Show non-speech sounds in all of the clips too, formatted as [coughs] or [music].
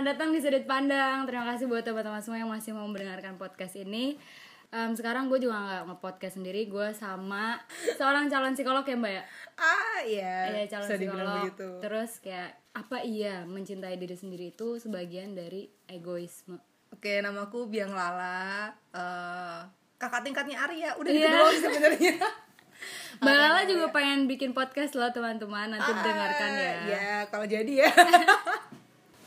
selamat datang di Sudut Pandang. Terima kasih buat teman-teman semua yang masih mau mendengarkan podcast ini. Em, sekarang gue juga nggak nge-podcast sendiri, gue sama seorang calon psikolog ya mbak ya. Ah iya. Iya calon Bisa psikolog. begitu. Terus kayak apa iya mencintai diri sendiri itu sebagian dari egoisme. Oke, namaku Biang Lala. Eh, kakak tingkatnya Arya. Udah gitu doang sebenarnya. [laughs] Mbak Lala juga pengen bikin podcast loh teman-teman nanti dengarkan ya. Ah, Ya, kalau jadi ya. [laughs]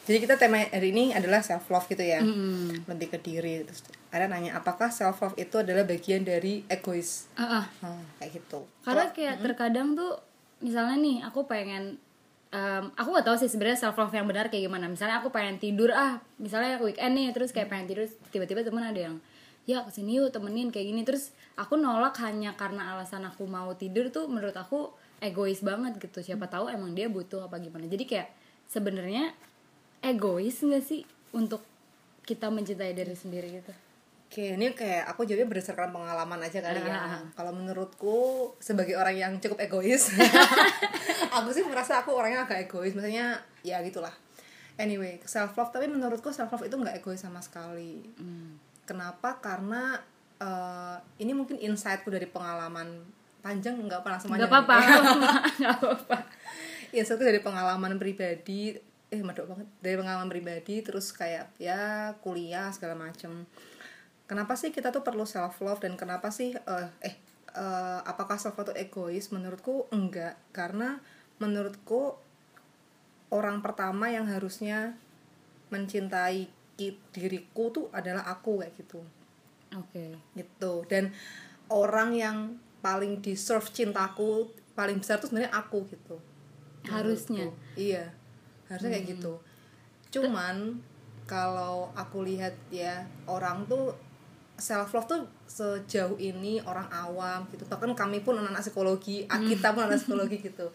jadi kita tema hari ini adalah self love gitu ya. Mm. Lebih ke diri. Terus ada nanya, apakah self love itu adalah bagian dari egois? Ah, ah. Hmm, kayak gitu. Karena kayak terkadang tuh misalnya nih aku pengen em, aku gak tahu sih sebenarnya self love yang benar kayak gimana. Misalnya aku pengen tidur ah, misalnya weekend nih terus kayak pengen tidur tiba-tiba temen ada yang ya ke sini yuk temenin kayak gini terus aku nolak hanya karena alasan aku mau tidur tuh menurut aku egois banget gitu siapa tahu emang dia butuh apa gimana jadi kayak sebenarnya egois nggak sih untuk kita mencintai diri sendiri gitu Oke, ini kayak aku jawabnya berdasarkan pengalaman aja kali ya. Ah. Kalau menurutku sebagai orang yang cukup egois, [laughs] aku sih merasa aku orangnya agak egois. Maksudnya ya gitulah. Anyway, self love tapi menurutku self love itu nggak egois sama sekali. Kenapa? Karena eh, ini mungkin insightku dari pengalaman panjang nggak pernah semuanya. nggak apa-apa [laughs] [laughs] nggak apa-apa Insightku dari pengalaman pribadi eh medok banget. Dari pengalaman pribadi terus kayak ya kuliah segala macem. Kenapa sih kita tuh perlu self love dan kenapa sih eh eh eh, apakah self love itu egois? Menurutku enggak. Karena menurutku orang pertama yang harusnya mencintai diriku tuh adalah aku kayak gitu. Oke. Gitu. Dan orang yang paling deserve cintaku paling besar tuh sebenarnya aku gitu. Harusnya. Menurutku. iya harusnya kayak gitu cuman kalau aku lihat ya orang tuh self love tuh sejauh ini orang awam gitu bahkan kami pun anak-anak psikologi ah, Hmm. kita pun anak [laughs] psikologi gitu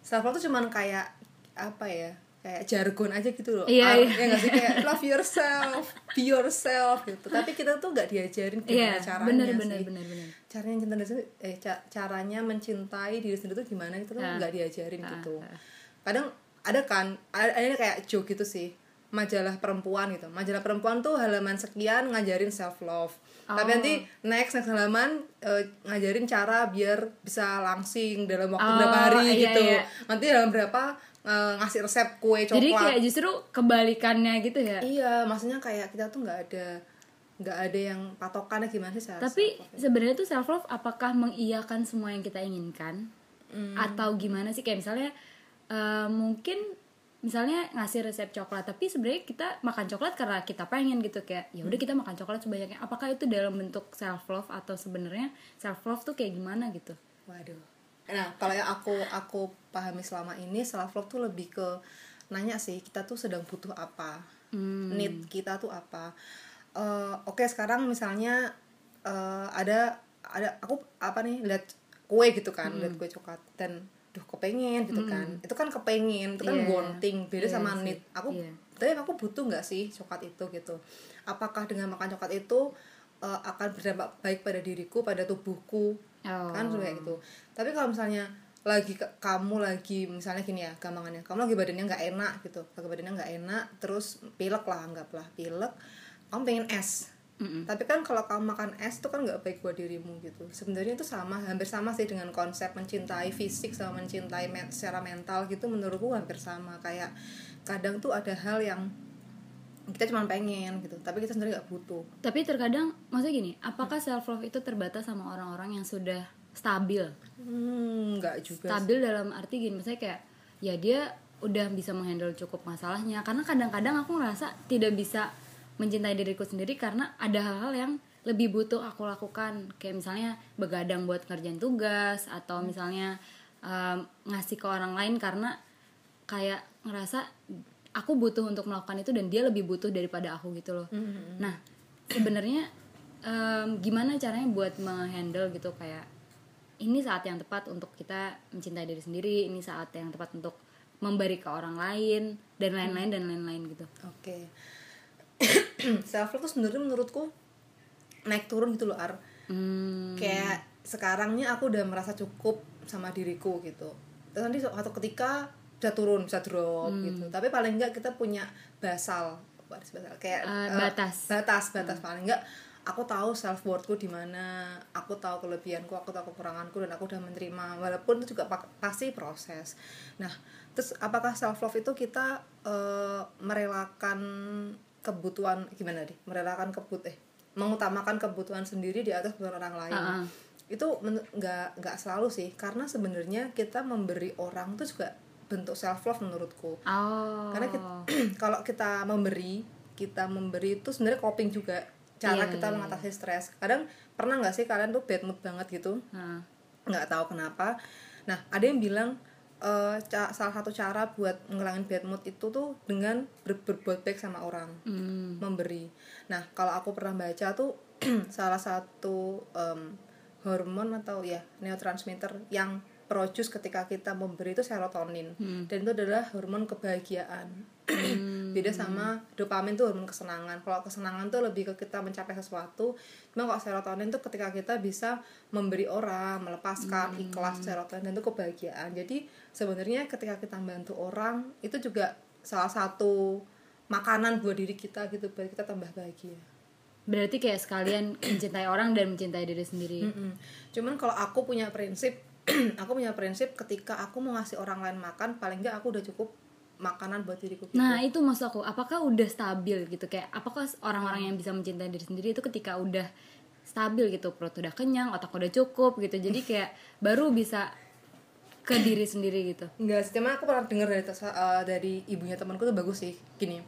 self love tuh cuman kayak apa ya kayak jargon aja gitu loh Iya, Ah, iya. ya nggak sih kayak [laughs] love yourself be yourself gitu tapi kita tuh nggak diajarin gimana Iya, caranya bener sih bener bener bener. caranya cinta diri sendiri eh ca- caranya mencintai diri sendiri tuh gimana itu tuh Ah. nggak diajarin Ah, gitu ah. kadang ada kan ada, ada kayak joke gitu sih majalah perempuan gitu majalah perempuan tuh halaman sekian ngajarin self love tapi Oh. nanti next next halaman eh, ngajarin cara biar bisa langsing dalam waktu Oh, berapa hari iya, gitu iya. nanti dalam berapa eh, ngasih resep kue coklat Jadi kayak justru kebalikannya gitu ya. iya maksudnya kayak kita tuh nggak ada nggak ada yang patokannya gimana sih Tapi sebenarnya tuh self love apakah mengiyakan semua yang kita inginkan Hmm. atau gimana sih kayak misalnya eh, mungkin misalnya ngasih resep coklat tapi sebenarnya kita makan coklat karena kita pengen gitu kayak ya udah kita makan coklat sebanyaknya apakah itu dalam bentuk self love atau sebenarnya self love tuh kayak gimana gitu Waduh. Nah, kalau yang aku aku pahami selama ini self love tuh lebih ke nanya sih kita tuh sedang butuh apa, Hmm. need kita tuh apa. Eh, Oke sekarang misalnya eh, ada ada aku apa nih lihat kue gitu kan, Hmm. lihat kue coklat dan duh kepengen gitu kan. Itu kan kepengen, itu kan Iya. wanting, beda Iya sama sih. need. Aku Iya. tapi aku butuh nggak sih coklat itu gitu. Apakah dengan makan coklat itu eh, akan berdampak baik pada diriku, pada tubuhku, Oh. kan kayak gitu tapi kalau misalnya lagi ke- kamu lagi misalnya gini ya gampangannya kamu lagi badannya nggak enak gitu lagi badannya nggak enak terus pilek lah anggaplah pilek kamu pengen es Mm-mm. tapi kan kalau kamu makan es itu kan nggak baik buat dirimu gitu. Sebenarnya itu sama hampir sama sih dengan konsep mencintai fisik sama mencintai men- secara mental gitu menurutku hampir sama. Kayak kadang tuh ada hal yang kita cuma pengen gitu tapi kita sendiri nggak butuh. Tapi terkadang maksudnya gini apakah self love itu terbatas sama orang-orang yang sudah stabil? Hmm nggak juga stabil dalam arti gini misalnya kayak ya dia udah bisa menghandle cukup masalahnya. Karena kadang-kadang aku ngerasa tidak bisa mencintai diriku sendiri karena ada hal-hal yang lebih butuh aku lakukan. Kayak misalnya begadang buat ngerjain tugas atau misalnya um, ngasih ke orang lain karena kayak ngerasa aku butuh untuk melakukan itu dan dia lebih butuh daripada aku gitu loh. Nah sebenarnya em, gimana caranya buat menghandle gitu kayak ini saat yang tepat untuk kita mencintai diri sendiri ini saat yang tepat untuk memberi ke orang lain dan lain-lain dan lain-lain gitu. Oke. [coughs] self love tuh sebenarnya menurutku naik turun gitu loh Ar. hmm, Kayak sekarangnya aku udah merasa cukup sama diriku gitu. Terus nanti suatu ketika udah turun bisa drop Hmm. gitu tapi paling enggak kita punya basal batas basal kayak eh, batas. Hmm. batas batas paling enggak aku tahu self worthku di mana aku tahu kelebihanku aku tahu kekuranganku dan aku udah menerima walaupun itu juga pasti proses nah terus apakah self love itu kita eh, merelakan kebutuhan gimana deh merelakan kebut eh mengutamakan kebutuhan sendiri di atas kebutuhan orang lain. Ah, ah. itu nggak nggak selalu sih karena sebenarnya kita memberi orang itu juga bentuk self love menurutku. Oh. Karena kita, [clears throat] kalau kita memberi kita memberi itu sebenarnya coping juga cara Iya, kita iya, mengatasi stres. Kadang pernah nggak sih kalian tuh bad mood banget gitu? Nggak tahu kenapa. Nah ada yang bilang ca- salah satu cara buat ngilangin bad mood itu tuh dengan ber- berbuat baik sama orang Hmm. memberi. Nah, kalau aku pernah baca tuh [clears throat] salah satu em, hormon atau ya neurotransmitter yang produce ketika kita memberi itu serotonin dan itu adalah hormon kebahagiaan. [clears throat] Beda sama dopamin tuh hormon kesenangan. Kalau kesenangan tuh lebih ke kita mencapai sesuatu. Cuma kalau serotonin tuh ketika kita bisa memberi orang, melepaskan ikhlas serotonin dan itu kebahagiaan. Jadi sebenarnya ketika kita bantu orang itu juga salah satu makanan buat diri kita gitu biar kita tambah bahagia. berarti kayak sekalian [clears throat] mencintai orang dan mencintai diri sendiri Mm-mm. Cuman kalau aku punya prinsip, [clears throat] aku punya prinsip ketika aku mau ngasih orang lain makan, paling nggak aku udah cukup makanan buat diriku. Gitu. Nah itu maksud aku, apakah udah stabil gitu kayak apakah orang-orang yang bisa mencintai diri sendiri itu ketika udah stabil gitu perut udah kenyang, otak udah cukup gitu, jadi kayak baru bisa ke diri sendiri gitu. Enggak sih, cuma aku pernah dengar dari eh, dari ibunya temanku tuh bagus sih. Gini,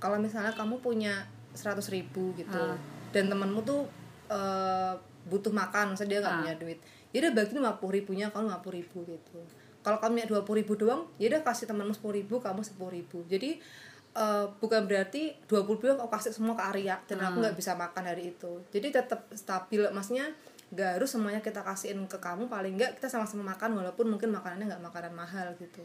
kalau misalnya kamu punya 100 ribu gitu, Ah. dan temanmu tuh eh, butuh makan, misalnya dia nggak Ah. punya duit, ya udah bagi 50 ribunya, kamu 50 ribu gitu. Kalau kamu punya 20 ribu doang, ya udah kasih temanmu 10 ribu, kamu 10 ribu. Jadi eh, bukan berarti 20 ribu aku kasih semua ke Arya dan aku nggak bisa makan dari itu. Jadi tetap stabil, maksudnya gak harus semuanya kita kasihin ke kamu paling nggak kita sama-sama makan walaupun mungkin makanannya nggak makanan mahal gitu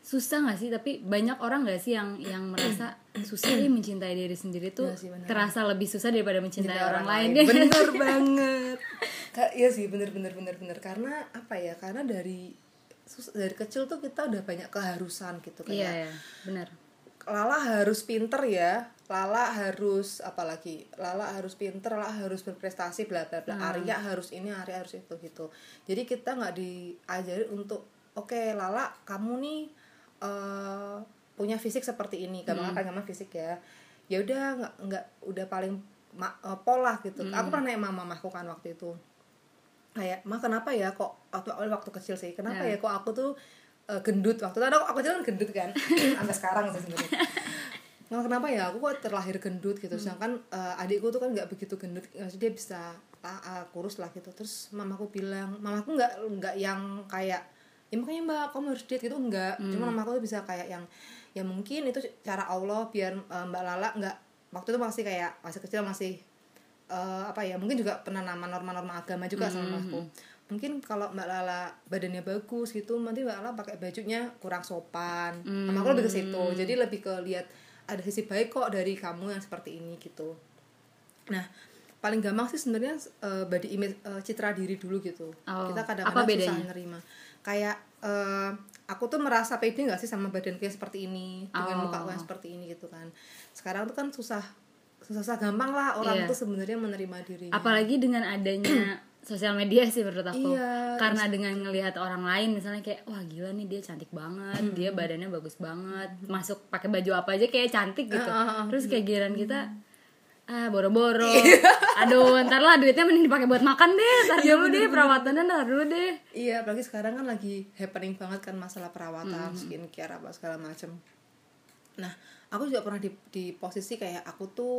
Susah gak sih? Tapi banyak orang gak sih yang yang merasa [clears throat] susah ya mencintai diri sendiri tuh Iya sih, benar. terasa lebih susah daripada mencintai Cinta orang, lain. ya. [laughs] bener banget iya sih bener bener bener bener karena apa ya karena dari dari kecil tuh kita udah banyak keharusan gitu Iya kayak ya, benar. Lala harus pinter ya Lala harus apalagi Lala harus pinter Lala harus berprestasi bla bla bla. Arya harus ini Arya harus itu gitu. Jadi kita nggak diajari untuk oke Lala kamu nih eh, punya fisik seperti ini. Gampang kan gampang fisik ya. Ya udah nggak nggak udah paling ma- eh, pola gitu. Aku pernah nanya sama mamaku kan waktu itu. Kayak mah kenapa ya kok waktu waktu kecil sih? Kenapa ya kok aku tuh eh, gendut? Waktu itu aku, aku kecil kan gendut kan? [coughs] Sampai sekarang sih sebenarnya Nggak kenapa ya? Aku kok terlahir gendut gitu. Sedangkan eh, adikku tuh kan nggak begitu gendut. Maksudnya dia bisa ah, kurus lah gitu. Terus mamaku bilang mamaku nggak nggak yang kayak ya makanya mbak kamu harus diet gitu. Enggak cuma mamaku tuh bisa kayak yang ya mungkin itu cara Allah biar eh, mbak Lala nggak waktu itu masih kayak masih kecil masih eh, apa ya mungkin juga penanaman norma-norma agama juga sama mamaku. Mungkin kalau mbak Lala badannya bagus gitu nanti mbak Lala pakai bajunya kurang sopan. Mamaku lebih ke situ. Jadi lebih ke lihat ada sisi baik kok dari kamu yang seperti ini gitu. Nah paling gampang sih sebenarnya eh, body image eh, citra diri dulu gitu. Oh, kita kadang-kadang susah nerima. Kayak eh, aku tuh merasa pede gak sih sama badanku yang seperti ini? Dengan Oh. muka yang seperti ini gitu kan. Sekarang tuh kan susah susah gampang lah orang Iya. tuh sebenarnya menerima diri Apalagi dengan adanya sosial media sih menurut aku. Iya, Karena dengan ngelihat orang lain misalnya kayak wah gila nih dia cantik banget, dia badannya bagus banget, masuk pakai baju apa aja kayak cantik gitu. Terus kayak giliran kita ah boro-boro. [laughs] Aduh, ntar lah duitnya mending dipakai buat makan deh, ntar dulu deh perawatannya ntar dulu deh. Iya, apalagi sekarang kan lagi happening banget kan masalah perawatan, skincare apa segala macem. Nah, aku juga pernah di, di posisi kayak aku tuh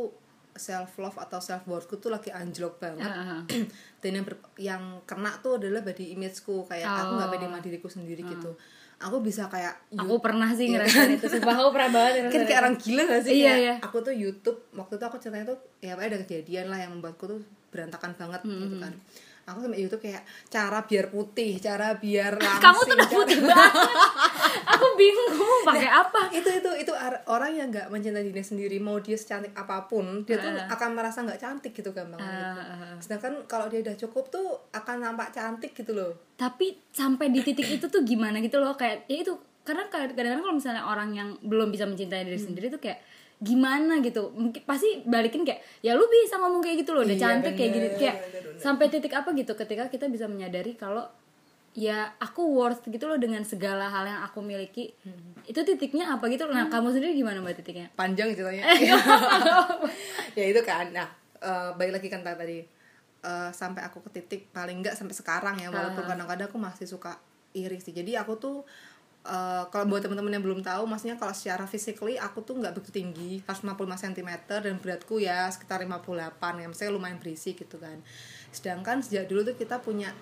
self love atau self worthku tuh lagi anjlok banget. Ah, ah. [clears throat] Dan yang ber- yang kena tuh adalah body imageku kayak aku nggak Oh. pede sama diriku sendiri gitu. Aku bisa kayak Aku pernah sih ngerasain itu, sumpah aku pernah banget kan kayak orang gila gak sih Iya, iya. aku tuh YouTube waktu itu aku ceritanya tuh ya ada kejadian lah yang membuatku tuh berantakan banget Hmm, gitu kan aku sama YouTube kayak cara biar putih cara biar langsing Kamu tuh udah cara- putih banget. [laughs] aku bingung pakai apa. itu itu itu orang yang nggak mencintai diri sendiri mau dia secantik apa pun dia tuh akan merasa nggak cantik gitu gampang Ah, ah, ah. sedangkan kalau dia udah cukup tuh akan nampak cantik gitu loh tapi sampai di titik itu tuh gimana gitu loh kayak ya itu karena kadang-kadang kalau misalnya orang yang belum bisa mencintai diri sendiri tuh kayak gimana gitu mungkin pasti balikin kayak ya lu bisa ngomong kayak gitu loh udah Iya, cantik kayak bener, gini kayak bener, bener. sampai titik apa gitu ketika kita bisa menyadari kalau ya aku worth gitu loh dengan segala hal yang aku miliki. Itu titiknya apa gitu nah kamu sendiri gimana mbak titiknya? Panjang ceritanya [laughs] ya itu kan. Nah eh, balik lagi kan tadi eh, sampai aku ke titik paling enggak sampai sekarang ya walaupun kadang-kadang aku masih suka iri sih. Jadi aku tuh eh, kalau buat teman-teman yang belum tahu maksudnya kalau secara physically aku tuh nggak begitu tinggi 155 cm dan beratku ya sekitar 58 ya. Maksudnya lumayan berisi gitu kan. Sedangkan sejak dulu tuh kita punya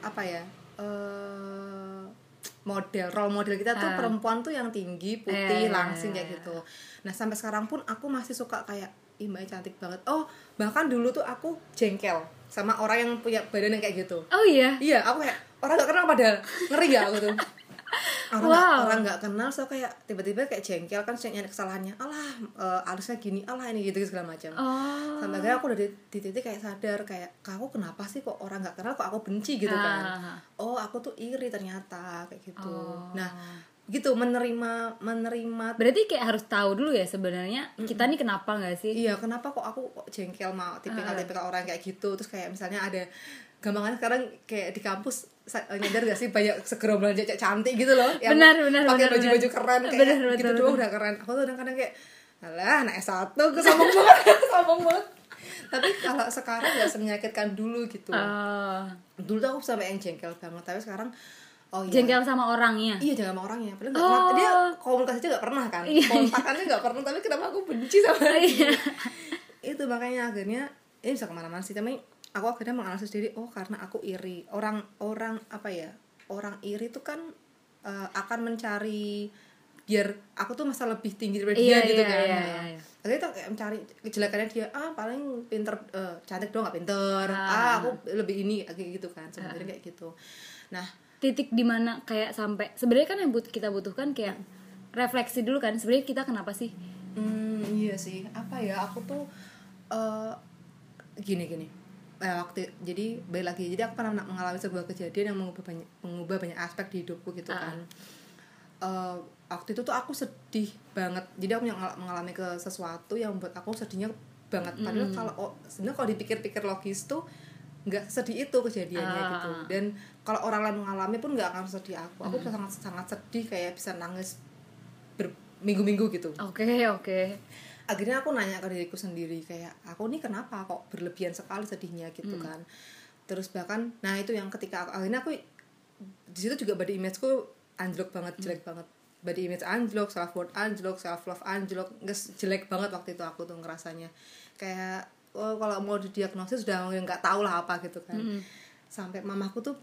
apa ya eh model role model kita tuh Ah. perempuan tuh yang tinggi putih Eh. langsing kayak gitu. Nah sampai sekarang pun aku masih suka kayak ih mbak cantik banget. Oh bahkan dulu tuh aku jengkel sama orang yang punya badan yang kayak gitu. Oh iya? Iya aku kayak orang gak kenal padahal. Ngeri gak aku tuh orang Wow. orang nggak kenal so kayak tiba-tiba kayak jengkel kan saya nyari kesalahannya alah eh, alisnya gini alah ini gitu segala macam oh sampai akhirnya aku udah di, di titik kayak sadar kayak aku kenapa sih kok orang nggak kenal kok aku benci gitu kan Ah. oh aku tuh iri ternyata kayak gitu Oh. nah gitu menerima menerima berarti kayak harus tahu dulu ya sebenarnya kita nih kenapa nggak sih Iya, kenapa kok aku kok jengkel mau tipikal-tipikal orang kayak gitu. Terus kayak misalnya ada gampangan sekarang kayak di kampus sa- nyadar gak sih banyak segerombolan cewek cantik gitu loh yang Benar, benar, pakai benar, baju-baju benar. keren kayak Benar, betul, gitu doang udah keren. Aku tuh kadang-kadang kayak alah anak S1 gue sombong banget, [laughs] sombong banget. Tapi kalau sekarang gak semenyakitkan dulu gitu. Oh. Dulu tuh aku sampai yang jengkel banget, tapi sekarang oh iya. jengkel sama orangnya Iya jangan sama orangnya, padahal nggak Oh. pernah, dia komunikasi aja gak pernah kan, Iya, iya. kontakannya gak pernah, tapi kenapa aku benci sama [laughs] dia? Iya. itu makanya akhirnya ini bisa ke mana-mana sih tapi aku akhirnya menganalisis diri oh karena aku iri orang orang apa ya orang iri tuh kan eh, akan mencari biar aku tuh masa lebih tinggi daripada Iya, dia gitu iya, kan iya, Nah, iya, iya. akhirnya tuh kayak mencari kejelekannya dia ah paling pinter eh, cantik doang gak pinter Ah. ah. aku lebih ini kayak gitu kan sebenarnya kayak gitu nah titik di mana kayak sampai sebenarnya kan yang but kita butuhkan kayak refleksi dulu kan sebenarnya kita kenapa sih Hmm, iya sih. Apa ya? Aku tuh eh gini gini. Eh, waktu jadi balik lagi. Jadi aku pernah mengalami sebuah kejadian yang mengubah banyak mengubah banyak aspek di hidupku gitu Ah. kan. Eh, waktu itu tuh aku sedih banget. Jadi aku mengal- mengalami ke sesuatu yang membuat aku sedihnya banget. Padahal kalau oh, sebenarnya kalau dipikir-pikir logis tuh nggak sedih itu kejadiannya Ah. gitu. Dan kalau orang lain mengalami pun nggak akan sedih aku. Aku bisa sangat sangat sedih kayak bisa nangis berminggu-minggu gitu oke oke akhirnya aku nanya ke diriku sendiri kayak aku nih kenapa kok berlebihan sekali sedihnya gitu Hmm. kan terus bahkan nah itu yang ketika aku, akhirnya aku di situ juga body imageku anjlok banget Hmm. jelek banget body image anjlok self worth anjlok self love anjlok nggak jelek banget waktu itu aku tuh ngerasanya kayak oh, kalau mau didiagnosis sudah nggak tahu lah apa gitu kan. Hmm. sampai mamaku tuh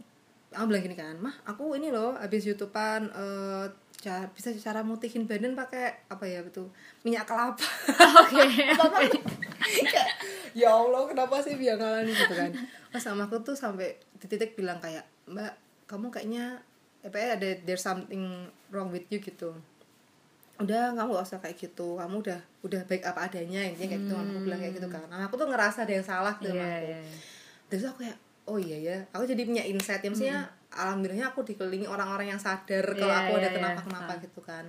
aku bilang gini kan mah aku ini loh habis youtubean eh, cara bisa cara mutihin badan pakai apa ya itu minyak kelapa. [laughs] Oke. Kayak, ya allah kenapa sih biar ngalamin gitu kan. Pas sama aku tuh sampai di titik bilang kayak mbak kamu kayaknya apa ya ada there's something wrong with you gitu udah kamu gak usah kayak gitu. Kamu udah udah baik apa adanya intinya kayak gitu. Aku bilang kayak gitu kan. Nah, aku tuh ngerasa ada yang salah gitu Iya, sama aku. iya, iya. terus aku kayak oh iya ya. Aku jadi punya insight. Ya maksudnya alhamdulillahnya aku dikelilingi orang-orang yang sadar kalau Iya, aku ada iya, kenapa iya. kenapa gitu kan.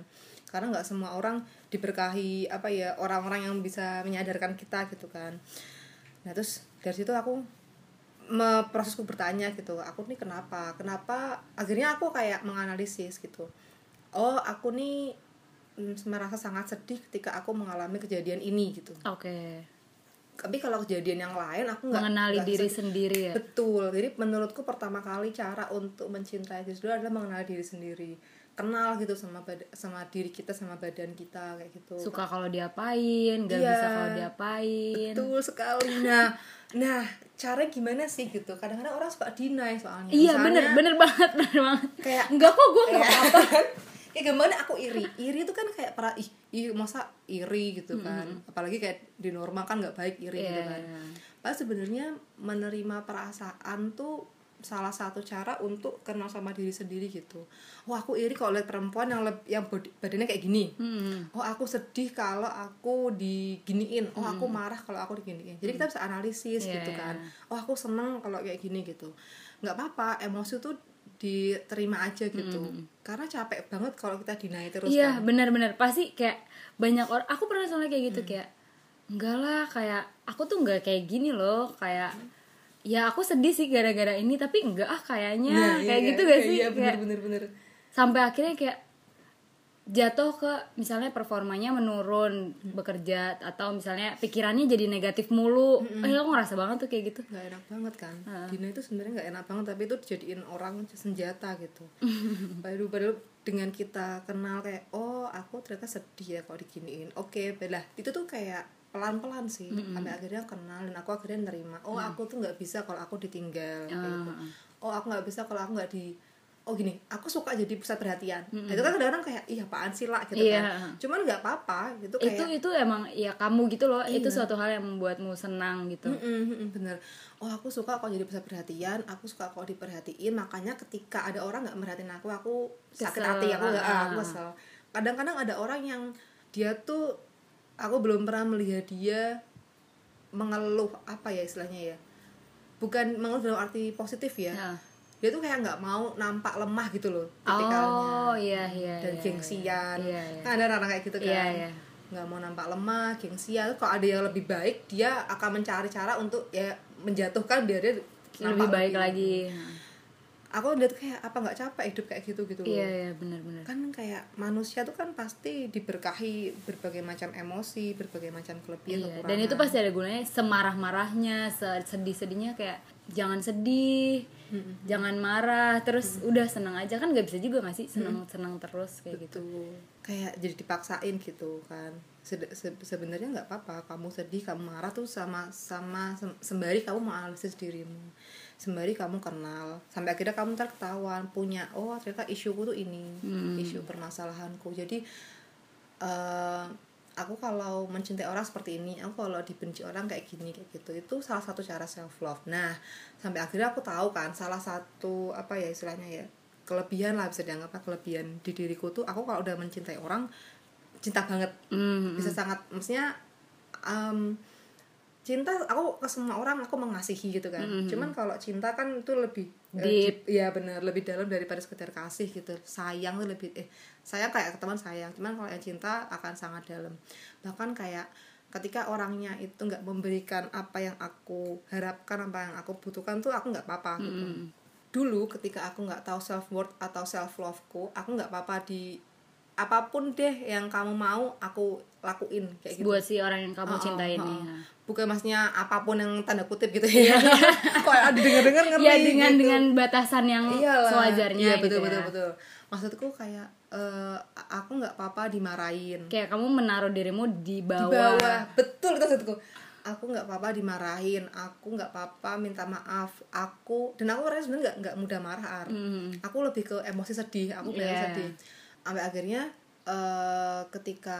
Karena nggak semua orang diberkahi apa ya orang-orang yang bisa menyadarkan kita gitu kan. Nah terus dari situ aku me- prosesku bertanya gitu aku nih kenapa? Kenapa? Akhirnya aku kayak menganalisis gitu. Oh aku nih merasa sangat sedih ketika aku mengalami kejadian ini gitu oke tapi kalau kejadian yang lain aku nggak mengenali nggak diri sedih. sendiri ya Betul. Jadi menurutku pertama kali cara untuk mencintai diri sendiri adalah mengenal diri sendiri. Kenal gitu sama bad- sama diri kita sama badan kita kayak gitu. suka kalau diapain gak Iya. bisa kalau diapain Betul sekali. Nah, nah, cara gimana sih gitu? Kadang-kadang orang suka deny soalnya. iya Misalnya, bener bener banget bener banget Kayak enggak kok gue nggak Iya. apa [laughs] kayak gimana aku iri iri itu kan kayak para ih, ih masa iri gitu kan apalagi kayak di normal kan nggak baik iri gitu Iya, kan iya. Padahal sebenarnya menerima perasaan tuh salah satu cara untuk kenal sama diri sendiri gitu. Oh aku iri kalau lihat perempuan yang leb- yang badannya kayak gini. Hmm. Oh aku sedih kalau aku diginiin. Oh aku marah kalau aku diginiin. Jadi kita bisa analisis Iya, gitu iya. kan. Oh aku seneng kalau kayak gini gitu. Nggak apa-apa emosi tuh diterima aja gitu. Karena capek banget kalau kita deny terus iya kan. benar-benar. Pasti kayak banyak orang aku pernah soalnya kayak gitu kayak enggak lah kayak aku tuh enggak kayak gini loh kayak ya aku sedih sih gara-gara ini tapi enggak ah kayaknya Nah, kayak iya, gitu gak iya, sih? iya bener Kayak bener bener sampai akhirnya kayak jatuh ke misalnya performanya menurun bekerja atau misalnya pikirannya jadi negatif mulu. Eh aku ngerasa banget tuh kayak gitu. Nggak enak banget kan? Dina itu sebenarnya nggak enak banget tapi itu dijadiin orang senjata gitu. [laughs] Padahal padahal dengan kita kenal kayak oh aku ternyata sedih ya kalau diginiin. Oke belah. Itu tuh kayak pelan pelan sih sampai akhirnya kenal dan aku akhirnya nerima. Oh aku tuh nggak bisa kalau aku ditinggal. Kayak gitu. oh aku nggak bisa kalau aku nggak di oh gini aku suka jadi pusat perhatian. Nah, itu kan kadang-kadang kayak iya apaan sih lah gitu Iya. kan. cuman nggak apa-apa gitu itu kayak itu emang ya kamu gitu loh. Itu suatu hal yang membuatmu senang gitu. Mm-mm, mm-mm, bener. Oh aku suka kalau jadi pusat perhatian. Aku suka kalau diperhatiin. Makanya ketika ada orang nggak merhatiin aku aku sakit Kesel, hati aku nggak ah, aku kesel. Kadang-kadang ada orang yang dia tuh aku belum pernah melihat dia mengeluh apa ya istilahnya ya. Bukan mengeluh dalam arti positif ya. Ya. Dia tuh kayak nggak mau nampak lemah gitu loh oh tipikalnya iya iya dan iya, gengsian. iya, iya. kan ada orang kayak gitu kan. Iya, iya. nggak mau nampak lemah gengsian kalau ada yang lebih baik dia akan mencari cara untuk ya menjatuhkan biar dia lebih baik lagi. Aku lihat kayak apa nggak capek hidup kayak gitu? gitu loh. Iya iya benar-benar kan kayak manusia tuh kan pasti diberkahi berbagai macam emosi berbagai macam kelebihan Iya, kekurangan. dan itu pasti ada gunanya semarah-marahnya, sedih-sedihnya kayak jangan sedih, jangan marah, terus udah seneng aja. Kan nggak bisa juga nggak sih? Seneng-seneng terus kayak gitu. gitu kayak jadi dipaksain gitu kan. Sed- se- sebenarnya nggak apa-apa. Kamu sedih kamu marah tuh sama sama sem- sembari kamu menganalisis dirimu. Sembari kamu kenal. Sampai akhirnya kamu ntar ketahuan punya oh ternyata isuku tuh ini. Isu permasalahanku. Jadi eh aku kalau mencintai orang seperti ini aku kalau dibenci orang kayak gini kayak gitu itu salah satu cara self love nah sampai akhirnya aku tahu kan salah satu apa ya istilahnya ya kelebihan lah bisa dianggap kelebihan di diriku tuh aku kalau udah mencintai orang cinta banget. Hmm, bisa sangat maksudnya em, cinta aku ke semua orang aku mengasihi gitu kan. Cuman kalau cinta kan itu lebih eh, Deep. Iya benar lebih dalam daripada sekedar kasih gitu. Sayang tuh lebih eh sayang kayak ke teman sayang cuman kalau yang cinta akan sangat dalam. Bahkan kayak ketika orangnya itu nggak memberikan apa yang aku harapkan apa yang aku butuhkan tuh aku nggak apa-apa gitu. Dulu ketika aku nggak tahu self worth atau self loveku aku nggak apa-apa di apa pun deh yang kamu mau aku lakuin kayak gitu buat si orang yang kamu Oh, cintai oh, oh. ya. bukan maksudnya apa pun yang tanda kutip gitu ya [laughs] kok ada dengar-dengar ngerti Ya dengan gitu. dengan batasan yang Iyalah. sewajarnya iya, gitu betul ya. betul betul maksudku kayak eh, aku nggak apa-apa dimarahin Kayak kamu menaruh dirimu di di bawah. bawah betul itu maksudku aku nggak apa-apa dimarahin aku nggak apa-apa minta maaf aku dan aku orangnya sebenarnya nggak nggak mudah marah Ar. Hmm. aku lebih ke emosi sedih aku bilang Iya. sedih sampai akhirnya eh, ketika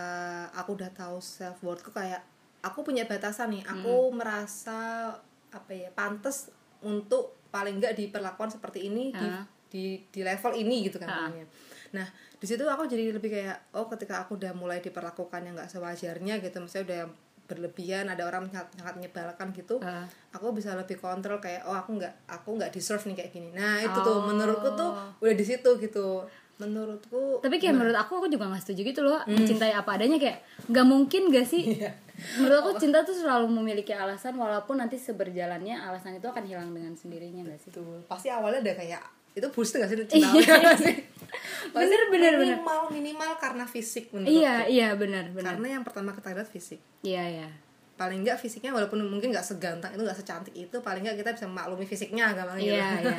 aku udah tahu self worthku kayak aku punya batasan nih. Aku merasa apa ya pantas untuk paling nggak diperlakukan seperti ini di, di di level ini gitu kan namanya. nah di situ aku jadi lebih kayak oh ketika aku udah mulai diperlakukan yang nggak sewajarnya gitu misalnya udah berlebihan ada orang sangat, sangat menyebalkan gitu aku bisa lebih kontrol kayak oh aku nggak aku nggak deserve nih kayak gini. Nah itu tuh Oh. menurutku tuh udah di situ gitu menurutku Tapi kayak menurut aku aku juga gak setuju gitu loh mencintai apa adanya kayak nggak mungkin gak sih? Iya. Menurut aku [laughs] cinta tuh selalu memiliki alasan walaupun nanti seberjalannya alasan itu akan hilang dengan sendirinya gak sih? tuh pasti awalnya ada kayak itu bullshit gak sih cinta Iya. [laughs] Pasti Bener, bener, bener. minimal minimal karena fisik menurut Iya iya benar benar. karena yang pertama kita lihat fisik Iya iya. paling nggak fisiknya walaupun mungkin nggak seganteng itu nggak secantik itu paling nggak kita bisa maklumi fisiknya gampang gitu Iya [laughs] iya.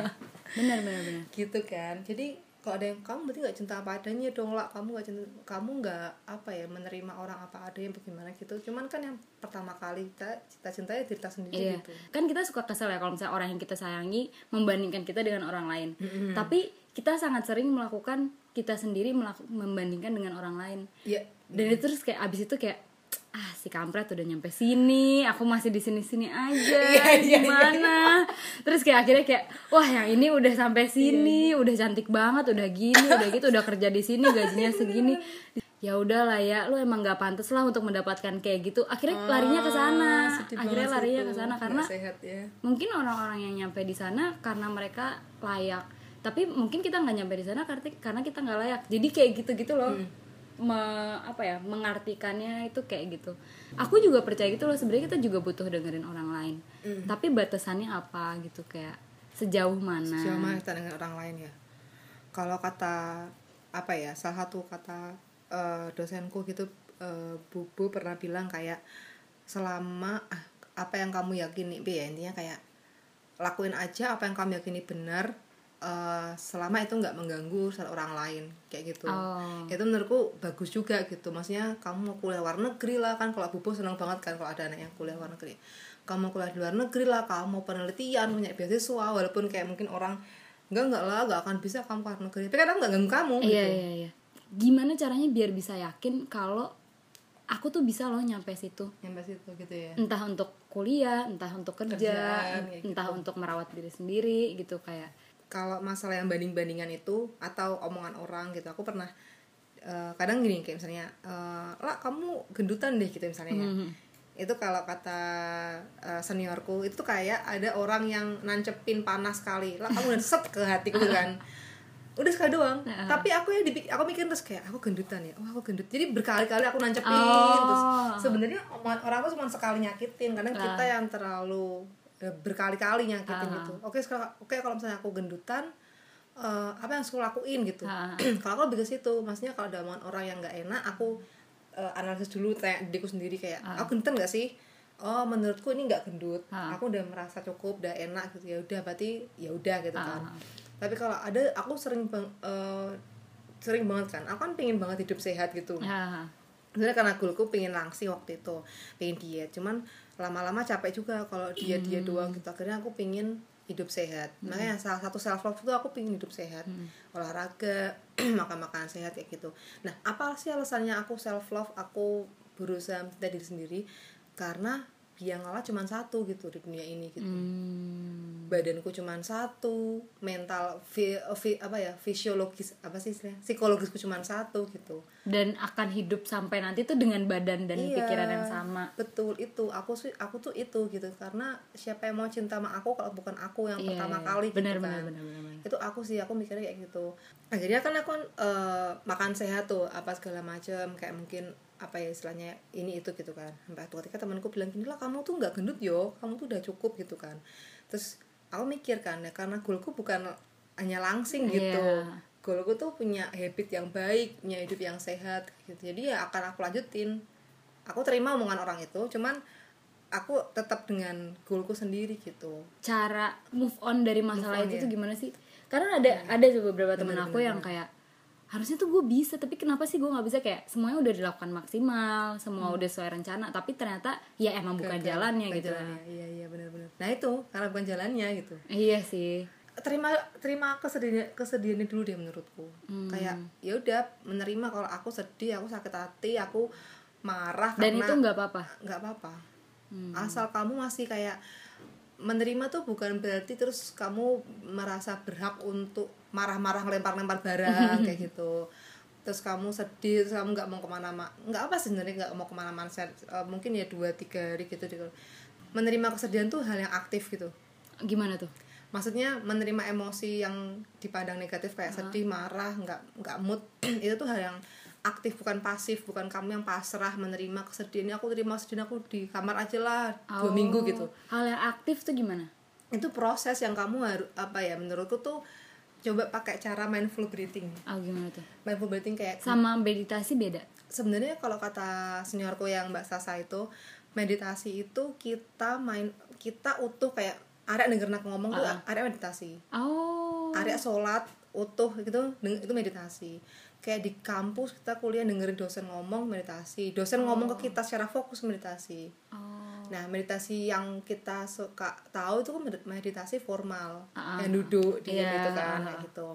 Benar benar benar. gitu kan jadi kalau ada yang kamu berarti nggak cinta apa adanya dong lah kamu nggak cinta kamu nggak apa ya menerima orang apa adanya bagaimana gitu cuman kan yang pertama kali kita cinta cinta ya diri kita sendiri Iya. gitu Kan kita suka kesel ya kalau misalnya orang yang kita sayangi membandingkan kita dengan orang lain. Tapi kita sangat sering melakukan kita sendiri melaku- membandingkan dengan orang lain. ya Dan itu terus kayak abis itu kayak ah si kampret udah nyampe sini, aku masih di sini-sini aja. [laughs] Iya, iya, gimana? Terus kayak akhirnya kayak wah yang ini udah sampai sini, udah cantik banget, udah gini, udah gitu, udah kerja di sini, gajinya [laughs] segini. Ya udahlah ya, lu emang gak pantas lah untuk mendapatkan kayak gitu. Akhirnya larinya ke sana. Ah, Akhirnya larinya ke sana karena sehat ya mungkin orang-orang yang nyampe di sana karena mereka layak tapi mungkin kita nggak nyampe di sana karena karena kita nggak layak jadi kayak gitu gitu loh me- apa ya mengartikannya itu kayak gitu. Aku juga percaya gitu loh sebenarnya kita juga butuh dengerin orang lain. Tapi batasannya apa gitu kayak sejauh mana? Sejauh mana kita dengan orang lain ya? Kalau kata apa ya salah satu kata eh, dosenku gitu eh, bubu pernah bilang kayak selama ah, apa yang kamu yakini Bi, ya intinya kayak lakuin aja apa yang kamu yakini benar eh, selama itu nggak mengganggu orang lain kayak gitu. Oh. itu menurutku bagus juga gitu. Maksudnya kamu mau kuliah luar negeri lah kan kalau bubu seneng banget kan kalau ada anak yang kuliah luar negeri. Kamu mau kuliah di luar negeri lah kamu mau penelitian punya beasiswa walaupun kayak mungkin orang enggak enggak lah enggak akan bisa kamu luar negeri. Tapi kadang nggak ganggu kamu iya gitu. iya iya. Gimana caranya biar bisa yakin kalau aku tuh bisa loh nyampe situ? Nyampe situ gitu ya. Entah untuk kuliah entah untuk kerja Kerjaan, kayak entah gitu. untuk merawat diri sendiri gitu kayak kalau masalah yang banding-bandingan itu atau omongan orang gitu aku pernah eh, kadang gini kayak misalnya eh, lah kamu gendutan deh gitu misalnya ya. Mhm. itu kalau kata eh, seniorku itu kayak ada orang yang nancepin panas sekali lah kamu udah set ke hatiku [laughs] kan udah sekali doang Heeh. tapi aku ya dipik- aku mikir terus kayak aku gendutan ya oh aku gendut jadi berkali-kali aku nancepin Oh. terus sebenarnya orang tuh cuma sekali nyakitin kadang kita yang terlalu eh, berkali-kali nyakitin Ah. gitu oke sekarang oke kalau misalnya aku gendutan eh, apa yang harus aku lakuin gitu Ah. [clears throat] kalau aku lebih ke situ maksudnya kalau ada omongan orang yang nggak enak aku eh, analisis dulu tanya diriku sendiri kayak aku gendutan nggak sih oh menurutku ini nggak gendut Ah. aku udah merasa cukup udah enak gitu ya udah berarti ya udah gitu kan Ah. tapi kalau ada aku sering bang eh, sering banget kan aku kan pengen banget hidup sehat gitu Ah. sebenarnya karena goalku pengen langsing waktu itu pengen diet cuman lama-lama capek juga kalau diet diet doang gitu. Akhirnya aku pengen hidup sehat. Makanya salah satu self love itu aku pengen hidup sehat. Olahraga [clears throat] makan makanan sehat kayak gitu. Nah apa sih alasannya aku self love aku berusaha mencintai diri sendiri karena yang ngalah cuma satu gitu di dunia ini gitu. Hmm. badanku cuma satu mental fi, fi- apa ya fisiologis apa sih istilahnya? Psikologisku cuma satu gitu. Dan akan hidup sampai nanti tuh dengan badan dan Iya, pikiran yang sama. betul itu. Aku sih aku tuh itu gitu. Karena siapa yang mau cinta sama aku kalau bukan aku yang Iya, pertama iya. kali benar gitu benar kan. itu aku sih aku mikirnya kayak gitu. Akhirnya kan aku eh, makan sehat tuh apa segala macam kayak mungkin apa ya istilahnya ini itu gitu kan. Sampai suatu ketika temanku bilang gini lah kamu tuh nggak gendut yo. Kamu tuh udah cukup gitu kan. Terus aku mikir kan ya karena goalku bukan hanya langsing gitu. Iya. goalku tuh punya habit yang baik punya hidup yang sehat gitu. Jadi ya akan aku lanjutin. Aku terima omongan orang itu cuman aku tetap dengan goalku sendiri gitu. Cara move on dari masalah on, itu ya. tuh gimana sih? Karena ada ada tuh beberapa Bener, aku bener, yang kayak harusnya tuh gue bisa tapi kenapa sih gue nggak bisa? Kayak semuanya udah dilakukan maksimal semua udah sesuai rencana tapi ternyata ya emang bukan Gagal, jalannya bukan gitu jalannya. iya iya benar-benar. Nah itu karena bukan jalannya gitu. Iya sih. Terima terima kesedihan kesedihannya dulu deh menurutku. Hmm. kayak ya udah menerima kalau aku sedih aku sakit hati aku marah dan karena itu nggak apa-apa? nggak apa-apa. Hmm. asal kamu masih kayak menerima tuh bukan berarti terus kamu merasa berhak untuk marah-marah lempar-lempar barang [laughs] kayak gitu. Terus kamu sedih terus kamu nggak mau ke mana-mana nggak apa sebenarnya nggak mau ke mana-mana eh, mungkin ya dua tiga hari gitu gitu menerima kesedihan tuh hal yang aktif gitu. Gimana tuh? Maksudnya menerima emosi yang dipandang negatif kayak sedih marah nggak nggak mood [clears throat] itu tuh hal yang aktif bukan pasif bukan kamu yang pasrah menerima kesedihan aku terima kesedihan aku di kamar aja lah dua Oh, minggu gitu. hal yang aktif tuh gimana? Itu proses yang kamu harus apa ya menurutku tuh coba pakai cara mindful breathing. Oh gimana tuh? Mindful breathing kayak sama meditasi beda? Sebenarnya kalau kata seniorku yang Mbak Sasa itu meditasi itu kita main kita utuh kayak area denger nak ngomong tuh area meditasi. Oh. Area sholat utuh gitu itu meditasi kayak di kampus kita kuliah dengerin dosen ngomong meditasi. Dosen ngomong ke kita secara fokus meditasi. Oh. Nah meditasi yang kita suka tahu itu kan med- meditasi formal. Ah, yang duduk di iya, gitu kan kayak gitu.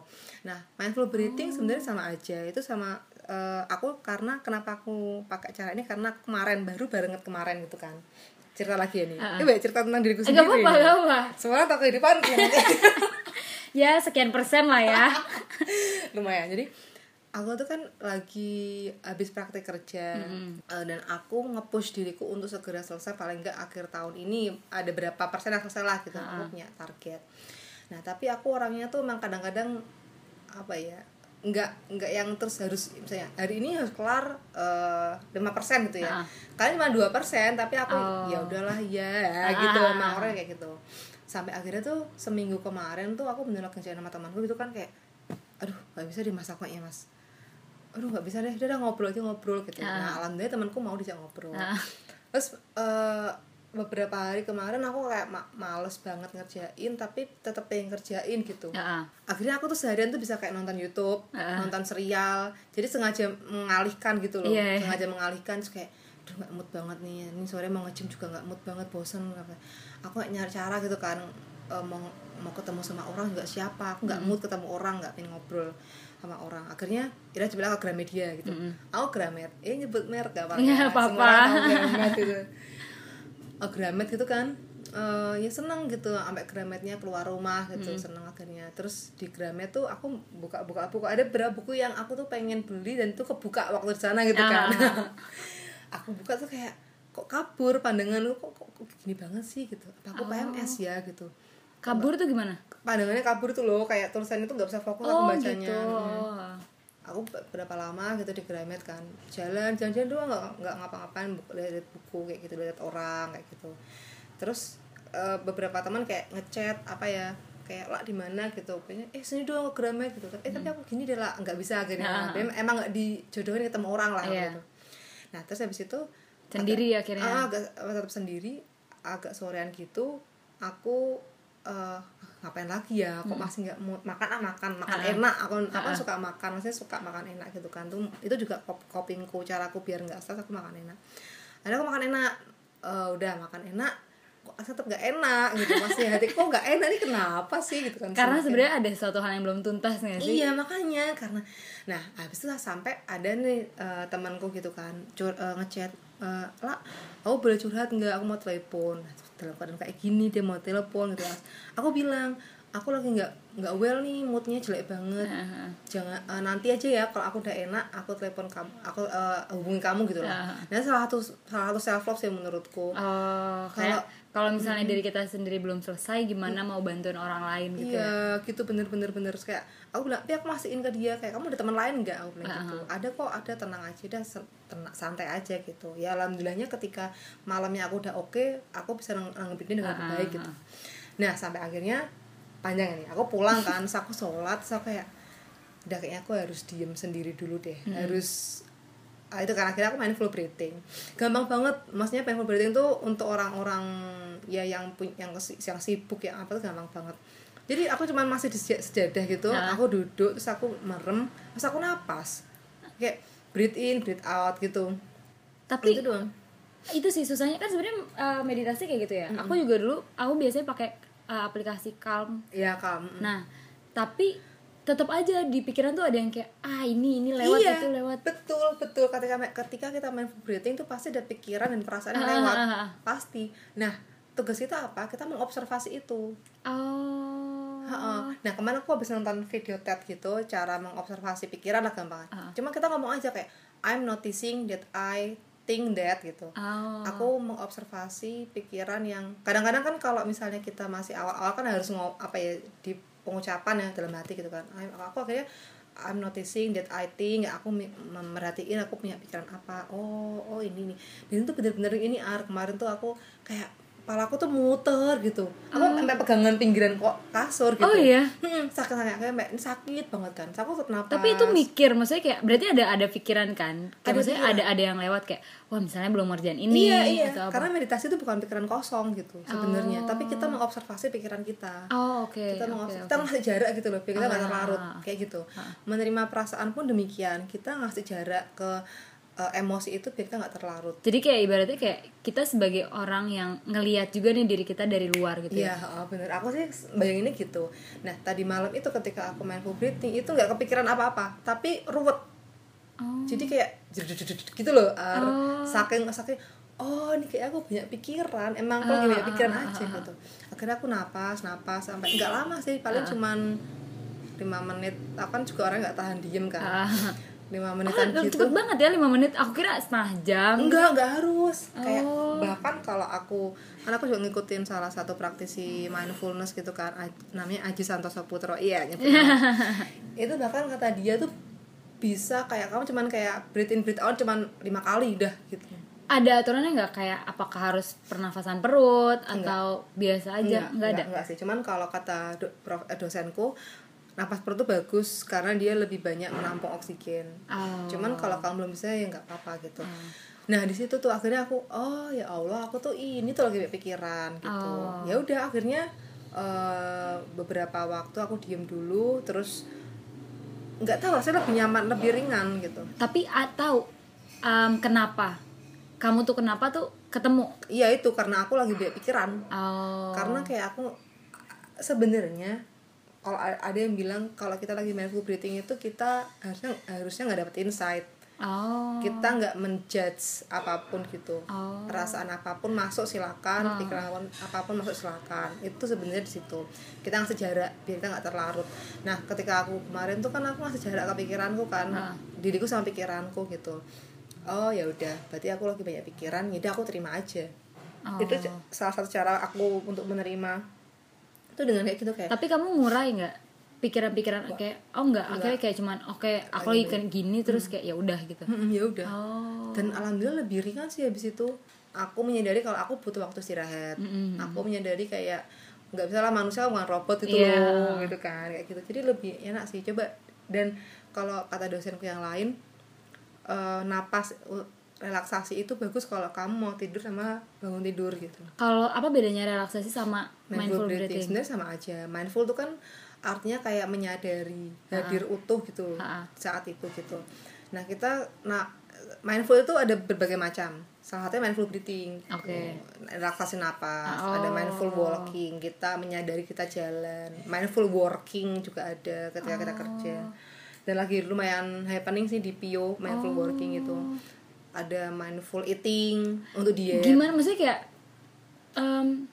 Nah mindful breathing sebenarnya sama aja. Itu sama eh, aku karena kenapa aku pakai cara ini? Karena kemarin baru banget kemarin gitu kan. Cerita lagi ya nih. Ah. Coba cerita tentang diriku Eh, sendiri. gak apa-apa gak apa semuanya tak kehidupan. [laughs] Ya sekian persen lah ya. [laughs] Lumayan. Jadi aku tuh kan lagi habis praktek kerja eh, dan aku nge-push diriku untuk segera selesai paling enggak akhir tahun ini ada berapa persen yang selesai lah gitu aku punya target nah tapi aku orangnya tuh emang kadang-kadang apa ya nggak nggak yang terus harus misalnya hari ini harus kelar lima persen gitu ya Ah. kalian cuma dua persen tapi aku Oh. ya udahlah ya Ah. gitu emang orangnya kayak gitu sampai akhirnya tuh seminggu kemarin tuh aku bener kerjain sama temanku gitu kan kayak aduh nggak bisa dimasaknya ya mas aduh nggak bisa deh udah dah ngobrol aja ngobrol gitu Ah. nah alhamdulillah temanku mau diajak ngobrol Ah. terus eh, beberapa hari kemarin aku kayak ma- males banget ngerjain tapi tetep pengen kerjain gitu ah. akhirnya aku tuh seharian tuh bisa kayak nonton YouTube Ah. nonton serial jadi sengaja mengalihkan gitu loh Iya, iya. sengaja mengalihkan terus kayak aduh nggak mood banget nih ini sore mau nge-gym juga nggak mood banget bosen apa aku kayak nyari cara gitu kan eh, mau mau ketemu sama orang nggak siapa aku nggak mood ketemu orang nggak pengen ngobrol sama orang. Akhirnya Ira bilang ke Gramedia gitu. Aku Gramet eh nyebut merek gak apa-apa. Nggak apa-apa. Gramet [laughs] gitu. Oh, Gramet gitu kan? Eh, ya seneng gitu sampai Grametnya keluar rumah gitu seneng akhirnya. Terus di Gramet tuh aku buka-buka buku. Ada beberapa buku yang aku tuh pengen beli dan itu kebuka waktu di sana gitu kan. Ah. [laughs] aku buka tuh kayak kok kabur? Pandanganku kok, kok, kok gini banget sih? gitu. Apa aku Oh. PMS ya? gitu kabur tuh gimana? Pandangannya kabur tuh loh kayak tulisannya tuh nggak bisa fokus aku oh bacanya. gitu. Hmm. Aku be- berapa lama gitu di Gramet kan jalan jalan-jalan doang nggak nggak ngapa-ngapain lihat buku kayak gitu lihat orang kayak gitu. Terus eh, beberapa teman kayak ngechat apa ya kayak lah di mana? gitu. Kayaknya eh sini doang ke Gramet gitu kan. Eh tapi aku gini deh lah nggak bisa akhirnya. Hmm. Ah. emang nggak dijodohin ketemu orang lah Iya. gitu. Nah terus habis itu Sendiri agak- akhirnya? ah, agak tetap sendiri agak sorean gitu aku eh, ngapain lagi ya? Kok masih nggak mau makan? Ah makan makan Hmm. Ah. enak. Aku aku kan Ah. suka makan maksudnya suka makan enak gitu kan. Tuh itu juga copingku caraku biar nggak stres aku makan enak. Ada aku makan enak. Eh, udah makan enak. Kok tetap nggak enak gitu? Masih [laughs] hati kok nggak enak nih? Kenapa sih? Gitu kan karena sebenarnya ada suatu hal yang belum tuntas nggak sih? Iya makanya. Karena nah habis itu sampai ada nih eh, temanku gitu kan cur eh, ngechat eh, lah aku boleh curhat nggak? Aku mau telepon. Nah, dalam keadaan kayak gini dia mau telepon gitu Mas. aku bilang aku lagi nggak nggak well nih moodnya jelek banget. Jangan eh, nanti aja ya kalau aku udah enak aku telepon kamu aku eh, hubungi kamu gitu loh. Nah salah satu salah satu self love sih menurutku. Oh, kayak kalau misalnya dari kita sendiri belum selesai, gimana mau bantuin orang lain gitu? ya? Iya, gitu bener-bener bener kayak aku bilang, tapi aku masihin ke dia kayak kamu ada teman lain nggak? Aku bilang gitu. Ada kok, ada tenang aja, dah sen- tenang, santai aja gitu. Ya alhamdulillahnya ketika malamnya aku udah oke, aku bisa nang- nanggepinnya dengan Ah, baik gitu. Nah sampai akhirnya panjang ini, aku pulang kan, aku sholat, aku kayak udah kayaknya aku harus diem sendiri dulu deh, harus ah, itu kan akhirnya aku main full breathing. Gampang banget maksudnya main full breathing tuh untuk orang-orang ya yang punya yang yang sibuk yang apa tuh gampang banget. Jadi aku cuman masih di seja- sejadah gitu Nah. aku duduk terus aku merem terus aku napas. Kayak breathe in breathe out gitu. Tapi itu doang. itu sih susahnya kan sebenarnya uh, meditasi kayak gitu ya. Aku juga dulu, aku biasanya pakai uh, aplikasi Calm. ya kamu Nah, tapi tetap aja di pikiran tuh ada yang kayak ah ini ini lewat iya, itu lewat. betul betul ketika ketika kita main breathing tuh pasti ada pikiran dan perasaan yang Ah, lewat ah, ah. pasti nah tugas kita apa kita mengobservasi itu Oh. Nah kemarin aku habis nonton video TED gitu cara mengobservasi pikiran lah gampang. Ah. Cuma kita ngomong aja kayak I'm noticing that I think that gitu. Oh. Aku mengobservasi pikiran yang kadang-kadang kan kalau misalnya kita masih awal-awal kan harus ngomong apa ya di pengucapan ya dalam hati gitu kan. I'm- Aku akhirnya I'm noticing that I think ya aku memerhatiin aku punya pikiran apa. Oh, oh ini nih. Dan itu bener-bener ini ar kemarin tuh aku kayak kepala aku tuh muter gitu. Aku sampai pegangan pinggiran kok kasur gitu. Oh iya. Hmm, sakit sakit kayak sakit banget kan. Aku tuh kenapa? Tapi itu mikir, maksudnya kayak berarti ada ada pikiran kan? Kayak Ada maksudnya ada ada yang lewat kayak wah misalnya belum ngerjain ini iya iya. atau apa. Karena meditasi itu bukan pikiran kosong gitu sebenarnya. Tapi kita mengobservasi pikiran kita. Oh, oke. kita oke, mengobservasi oke. kita ngasih jarak gitu loh kita nggak Ah. terlarut kayak gitu menerima perasaan pun demikian kita ngasih jarak ke eh, emosi itu biar kita nggak terlarut Jadi kayak ibaratnya kayak kita sebagai orang yang ngelihat juga nih diri kita dari luar gitu Iya, ya. oh, bener. Aku sih bayanginnya gitu. Nah, tadi malam itu ketika aku main full breathing itu nggak kepikiran apa-apa, tapi ruwet. Oh. Jadi kayak gitu loh, Ar. Oh. saking saking oh ini kayak aku banyak pikiran, emang aku lagi banyak Ah, pikiran ah, aja ah, gitu. Akhirnya aku napas, napas sampai nggak lama sih, paling cuman lima menit. Aku kan juga orang nggak tahan diem kan. Ah. Lima Oh, menitan gitu. cepet banget ya 5 menit. Aku kira setengah jam. Enggak, enggak harus. Kayak Oh. bahkan bahkan kalau aku karena aku juga ngikutin salah satu praktisi mindfulness gitu kan namanya Aji Santoso Putro iya nyebut nama. [laughs] itu bahkan kata dia tuh bisa kayak kamu cuman kayak breathe in breathe out cuman lima kali udah gitu ada aturannya nggak kayak apakah harus pernafasan perut atau biasa aja nggak ada enggak sih cuman kalau kata do, prof, eh, dosenku napas perut tuh bagus karena dia lebih banyak menampung oksigen. Oh. cuman kalau kamu belum bisa ya nggak apa-apa gitu. Nah di situ tuh akhirnya aku oh ya allah aku tuh ini tuh lagi pikiran gitu. Oh. ya udah akhirnya eh, beberapa waktu aku diem dulu terus nggak tahu rasanya lebih nyaman lebih ringan gitu. Tapi atau em, kenapa? Kamu tuh kenapa tuh ketemu? Iya itu karena aku lagi banyak pikiran. Oh. Karena kayak aku sebenarnya kalau ada yang bilang kalau kita lagi mindful breathing itu kita harusnya harusnya nggak dapet insight. Oh. Kita nggak menjudge apa pun gitu. Oh. perasaan apa pun masuk silakan. Pikiran apa pun, masuk silakan. Itu sebenarnya di situ. Kita ngasih jarak biar kita nggak terlarut. Nah ketika aku kemarin tuh kan aku ngasih jarak ke pikiranku kan. Ah. diriku sama pikiranku gitu. Oh ya udah. Berarti aku lagi banyak pikiran. Jadi aku terima aja. Oh. itu salah satu cara aku untuk menerima itu dengan kayak gitu kayak tapi kamu ngurai nggak? Pikiran-pikiran kayak oh nggak. Akhirnya kayak cuman oke aku lagi kayak gini terus kayak ya udah gitu. "Mm-mm, ya udah. Oh. Dan alhamdulillah lebih ringan sih habis itu. Aku menyadari kalau aku butuh waktu istirahat. Mm-mm. aku menyadari kayak nggak bisa lah manusia bukan robot itu Iya. loh gitu kan kayak gitu. Jadi lebih enak sih. Coba dan kalau kata dosenku yang lain eh, napas uh, relaksasi itu bagus kalau kamu mau tidur sama bangun tidur gitu. Kalau apa bedanya relaksasi sama mindful, mindful, breathing, breathing, sebenarnya sama aja. Mindful itu kan artinya kayak menyadari hadir utuh gitu Ha-ha. saat itu gitu. Nah kita nah mindful itu ada berbagai macam. Salah satunya mindful breathing Oke. relaksasi napas Oh. ada mindful walking kita menyadari kita jalan. Mindful working juga ada ketika kita kerja. Dan lagi lumayan happening sih di Pio mindful working itu ada mindful eating untuk diet. Gimana? Maksudnya kayak em,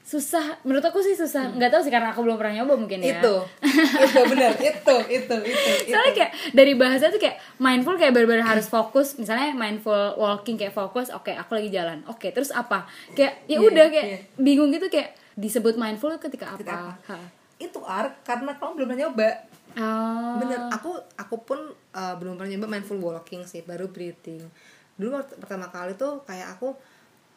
susah menurut aku sih susah. Nggak tahu sih karena aku belum pernah nyoba mungkin ya. Hmm. itu. [laughs] Itu benar itu itu itu itu. Soalnya kayak dari bahasa tuh kayak mindful kayak benar-benar harus fokus. Misalnya mindful walking kayak fokus oke aku lagi jalan. Oke terus apa? Kayak ya Iya, udah kayak iya. bingung gitu kayak disebut mindful ketika apa, Ketika apa? Ha. itu ar karena kamu belum pernah nyoba. Oh. bener aku aku pun uh, belum pernah nyoba mindful walking sih baru breathing dulu pertama kali tuh kayak aku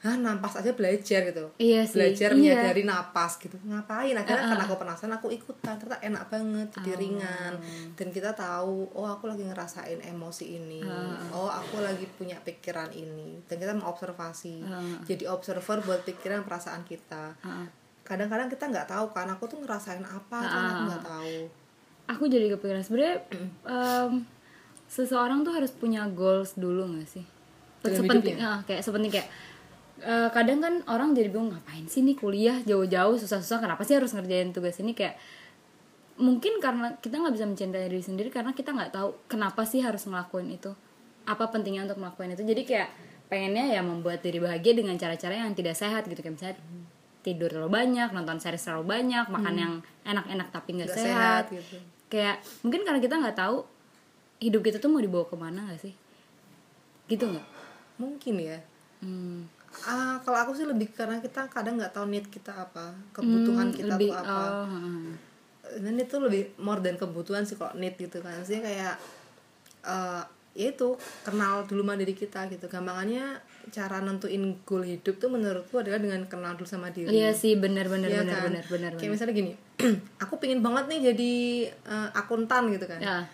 ah napas aja belajar gitu. Iya sih, belajar iya. menyadari napas gitu. Ngapain? Akhirnya karena aku penasaran aku ikutan ternyata enak banget jadi Oh. ringan. Dan kita tahu oh aku lagi ngerasain emosi ini. Oh aku lagi punya pikiran ini. Dan kita mengobservasi. Jadi observer buat pikiran perasaan kita. Heeh. kadang-kadang kita nggak tahu kan aku tuh ngerasain apa kan aku nggak tahu. Aku jadi kepikiran sebenarnya [clears throat] em, seseorang tuh harus punya goals dulu gak sih sepenting ah, kayak sepenting kayak eh, kadang kan orang jadi bingung ngapain sih nih kuliah jauh-jauh susah-susah kenapa sih harus ngerjain tugas ini? Kayak mungkin karena kita nggak bisa mencintai diri sendiri karena kita nggak tahu kenapa sih harus ngelakuin itu. Apa pentingnya untuk ngelakuin itu? Jadi kayak pengennya ya membuat diri bahagia dengan cara-cara yang tidak sehat gitu. Kayak misalnya tidur terlalu banyak nonton series terlalu banyak makan yang enak-enak tapi nggak Nggak sehat, sehat gitu. kayak mungkin karena kita nggak tahu hidup kita tuh mau dibawa ke mana gak sih? Gitu nggak mungkin ya hmm. Ah, kalau aku sih lebih karena kita kadang nggak tahu need kita apa, kebutuhan Hmm, kita lebih tuh apa. oh. Dan itu lebih more than kebutuhan sih kalau need gitu kan. Sih kayak eh ya itu kenal dulu sama diri kita gitu. Gampangannya cara nentuin goal hidup tuh menurutku adalah dengan kenal dulu sama diri. iya sih benar benar Iya benar kan? benar benar Kayak misalnya gini, [clears throat] aku pingin banget nih jadi eh, akuntan gitu kan. ya